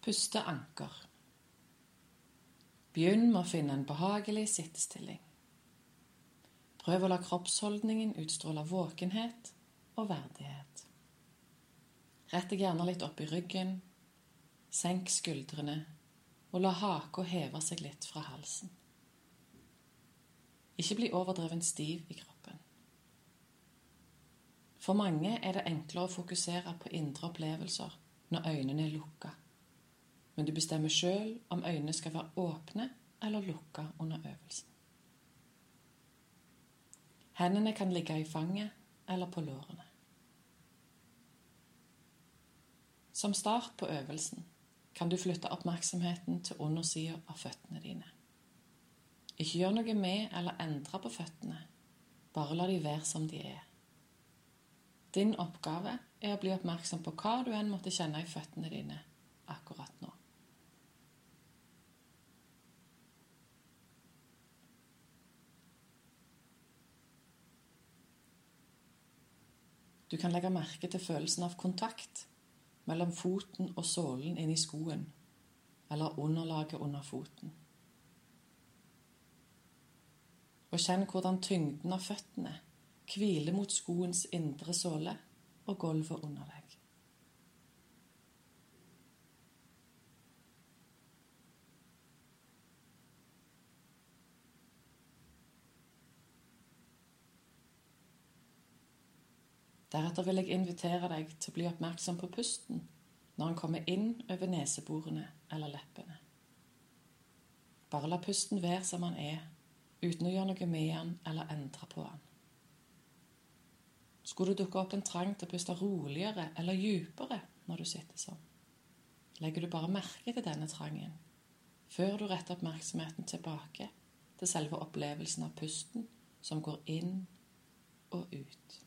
Pusteanker. Begynn med å finne en behagelig sittestilling. Prøv å la kroppsholdningen utstråle våkenhet og verdighet. Rett deg gjerne litt opp i ryggen, senk skuldrene, og la haka heve seg litt fra halsen. Ikke bli overdreven stiv i kroppen. For mange er det enklere å fokusere på indre opplevelser når øynene er lukka men du bestemmer sjøl om øynene skal være åpne eller lukka under øvelsen. Hendene kan ligge i fanget eller på lårene. Som start på øvelsen kan du flytte oppmerksomheten til undersida av føttene dine. Ikke gjør noe med eller endre på føttene, bare la de være som de er. Din oppgave er å bli oppmerksom på hva du enn måtte kjenne i føttene dine akkurat nå. Du kan legge merke til følelsen av kontakt mellom foten og sålen inni skoen, eller underlaget under foten. Og kjenn hvordan tyngden av føttene hviler mot skoens indre såle og gulvet under deg. Deretter vil jeg invitere deg til å bli oppmerksom på pusten når han kommer inn over neseborene eller leppene. Bare la pusten være som han er, uten å gjøre noe med han eller endre på han. Skulle det dukke opp en trang til å puste roligere eller dypere når du sitter sånn, legger du bare merke til denne trangen før du retter oppmerksomheten tilbake til selve opplevelsen av pusten som går inn og ut.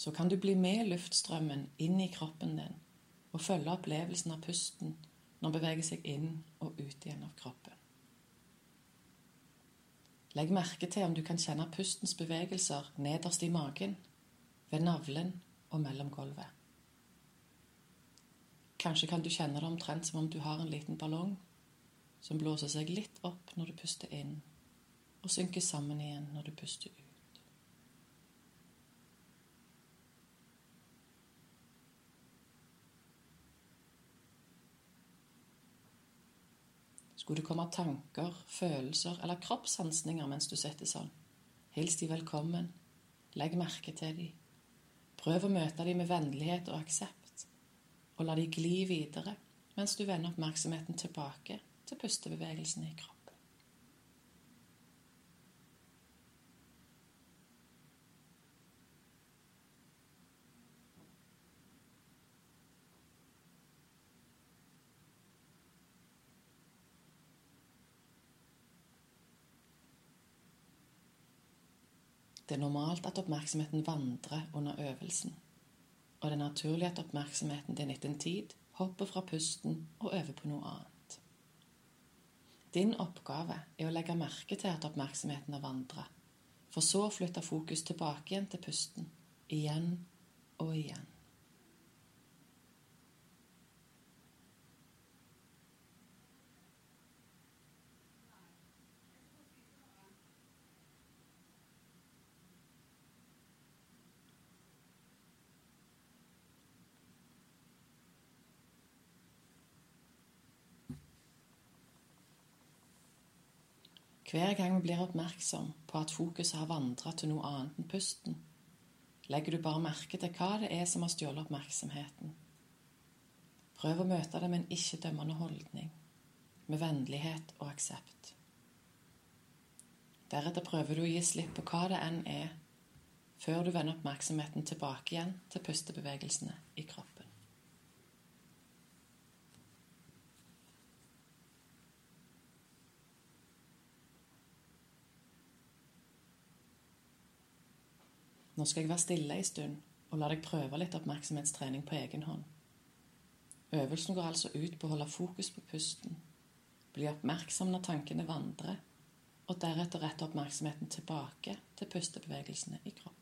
Så kan du bli med luftstrømmen inn i kroppen din og følge opplevelsen av pusten når den beveger seg inn og ut igjen av kroppen. Legg merke til om du kan kjenne pustens bevegelser nederst i magen, ved navlen og mellom gulvet. Kanskje kan du kjenne det omtrent som om du har en liten ballong som blåser seg litt opp når du puster inn, og synker sammen igjen når du puster ut. Skulle det komme tanker, følelser eller kroppssansninger mens du sitter sånn, hils de velkommen, legg merke til de. Prøv å møte de med vennlighet og aksept, og la de gli videre mens du vender oppmerksomheten tilbake til pustebevegelsene i kroppen. Det er normalt at oppmerksomheten vandrer under øvelsen, og det er naturlig at oppmerksomheten din etter en tid hopper fra pusten og over på noe annet. Din oppgave er å legge merke til at oppmerksomheten har vandret, for så å flytte fokus tilbake igjen til pusten, igjen og igjen. Hver gang vi blir oppmerksom på at fokuset har vandret til noe annet enn pusten, legger du bare merke til hva det er som har stjålet oppmerksomheten. Prøv å møte det med en ikke-dømmende holdning, med vennlighet og aksept. Deretter prøver du å gi slipp på hva det enn er, før du vender oppmerksomheten tilbake igjen til pustebevegelsene i kroppen. Nå skal jeg være stille en stund og la deg prøve litt oppmerksomhetstrening på egen hånd. Øvelsen går altså ut på å holde fokus på pusten, bli oppmerksom når tankene vandrer, og deretter rette oppmerksomheten tilbake til pustebevegelsene i kroppen.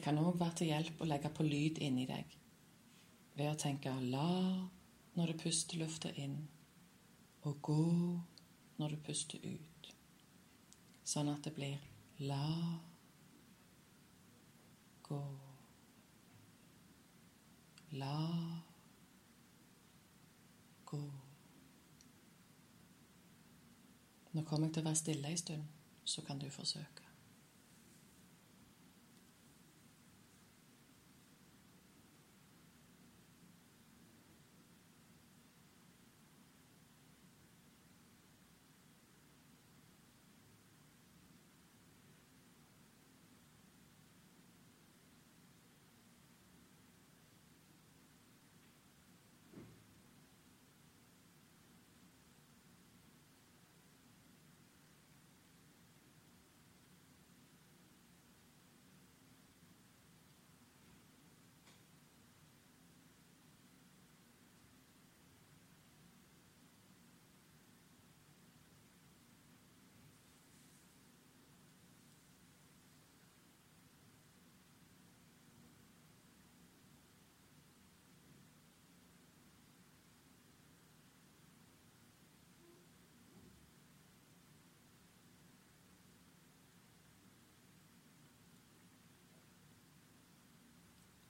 Det kan òg være til hjelp å legge på lyd inni deg ved å tenke 'la' når du puster lufta inn, og 'gå' når du puster ut. Sånn at det blir 'la', 'gå', 'la', 'gå'. Nå kommer jeg til å være stille en stund, så kan du forsøke.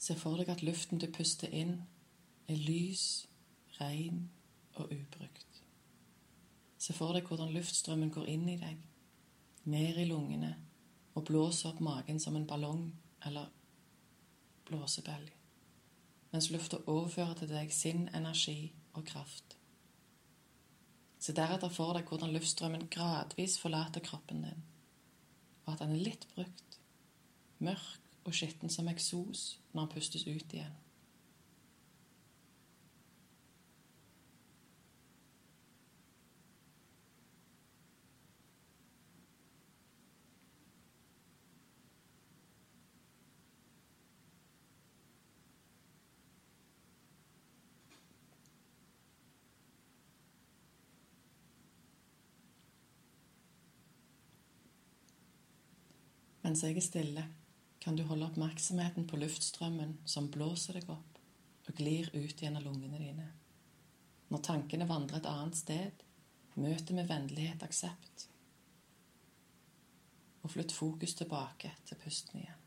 Se for deg at luften du puster inn, er lys, ren og ubrukt. Se for deg hvordan luftstrømmen går inn i deg, ned i lungene og blåser opp magen som en ballong eller blåsebelg, mens lufta overfører til deg sin energi og kraft. Se deretter for deg hvordan luftstrømmen gradvis forlater kroppen din, og at den er litt brukt, mørk og skitten som eksos når han pustes ut igjen. Mens jeg er stille, kan du holde oppmerksomheten på luftstrømmen som blåser deg opp og glir ut gjennom lungene dine. Når tankene vandrer et annet sted, møt med vennlighet aksept, og flytt fokus tilbake til pusten igjen.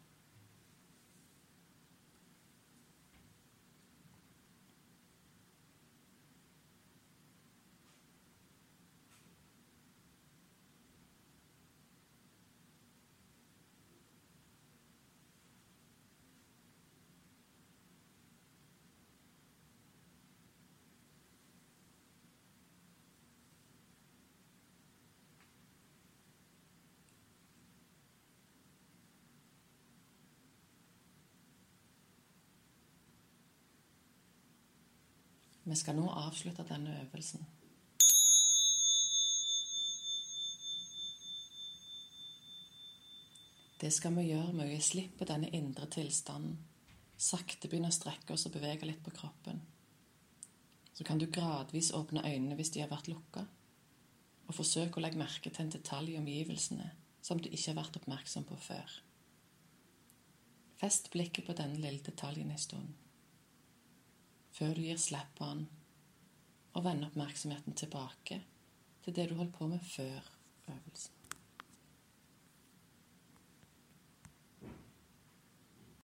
Vi skal nå avslutte denne øvelsen. Det skal vi gjøre med å gi slipp på denne indre tilstanden. Sakte begynne å strekke oss og bevege litt på kroppen. Så kan du gradvis åpne øynene hvis de har vært lukka, og forsøke å legge merke til en detalj i omgivelsene som du ikke har vært oppmerksom på før. Fest blikket på denne lille detaljen en stund før du gir slipp på den, og vender oppmerksomheten tilbake til det du holdt på med før øvelsen.